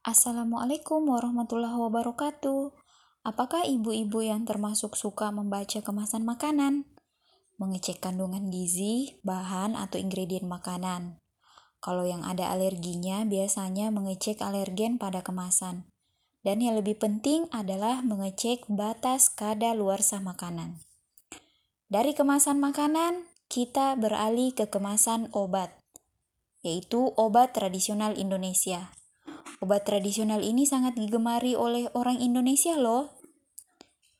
Assalamualaikum warahmatullahi wabarakatuh. Apakah ibu-ibu yang termasuk suka membaca kemasan makanan? Mengecek kandungan gizi, bahan, atau ingredient makanan. Kalau yang ada alerginya, biasanya mengecek alergen pada kemasan. Dan yang lebih penting adalah mengecek batas kadar luarsa makanan. Dari kemasan makanan, kita beralih ke kemasan obat, yaitu obat tradisional Indonesia. Obat tradisional ini sangat digemari oleh orang Indonesia loh.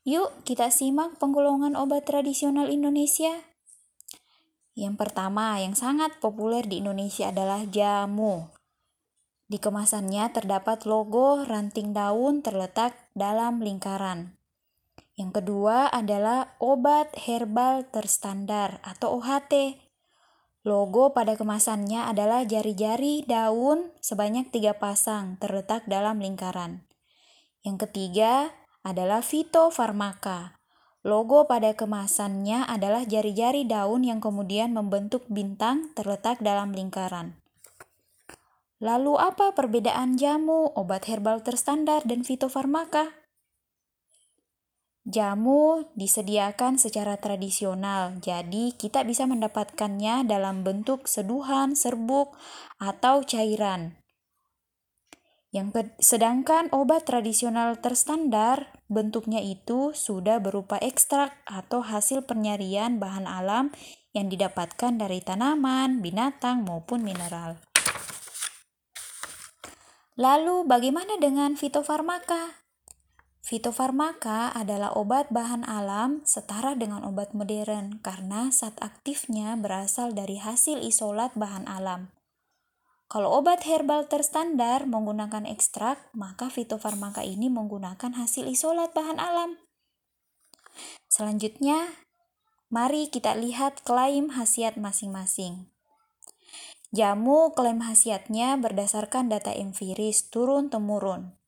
Yuk kita simak penggolongan obat tradisional Indonesia. Yang pertama yang sangat populer di Indonesia adalah jamu. Di kemasannya terdapat logo ranting daun terletak dalam lingkaran. Yang kedua adalah obat herbal terstandar atau OHT Logo pada kemasannya adalah jari-jari daun sebanyak tiga pasang terletak dalam lingkaran. Yang ketiga adalah fitofarmaka. Logo pada kemasannya adalah jari-jari daun yang kemudian membentuk bintang terletak dalam lingkaran. Lalu apa perbedaan jamu, obat herbal terstandar, dan fitofarmaka? Jamu disediakan secara tradisional, jadi kita bisa mendapatkannya dalam bentuk seduhan, serbuk, atau cairan. Yang sedangkan obat tradisional terstandar bentuknya itu sudah berupa ekstrak atau hasil penyarian bahan alam yang didapatkan dari tanaman, binatang maupun mineral. Lalu bagaimana dengan fitofarmaka? Fitofarmaka adalah obat bahan alam setara dengan obat modern karena zat aktifnya berasal dari hasil isolat bahan alam. Kalau obat herbal terstandar menggunakan ekstrak, maka fitofarmaka ini menggunakan hasil isolat bahan alam. Selanjutnya, mari kita lihat klaim khasiat masing-masing. Jamu klaim khasiatnya berdasarkan data empiris turun-temurun.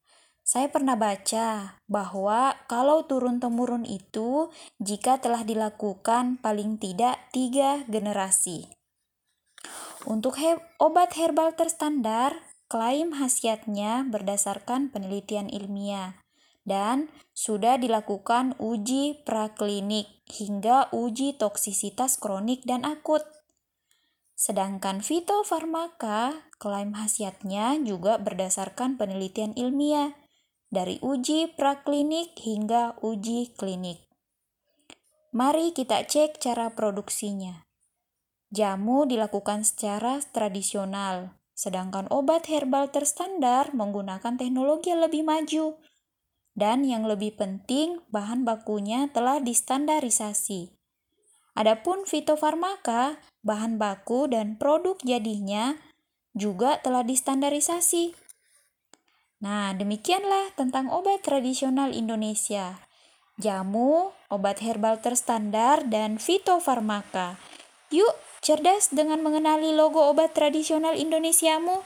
Saya pernah baca bahwa kalau turun-temurun itu jika telah dilakukan paling tidak tiga generasi. Untuk he obat herbal terstandar, klaim khasiatnya berdasarkan penelitian ilmiah dan sudah dilakukan uji praklinik hingga uji toksisitas kronik dan akut. Sedangkan fitofarmaka, klaim khasiatnya juga berdasarkan penelitian ilmiah dari uji praklinik hingga uji klinik. Mari kita cek cara produksinya. Jamu dilakukan secara tradisional, sedangkan obat herbal terstandar menggunakan teknologi yang lebih maju. Dan yang lebih penting, bahan bakunya telah distandarisasi. Adapun fitofarmaka, bahan baku dan produk jadinya juga telah distandarisasi. Nah, demikianlah tentang obat tradisional Indonesia. Jamu, obat herbal terstandar, dan fitofarmaka. Yuk, cerdas dengan mengenali logo obat tradisional Indonesiamu.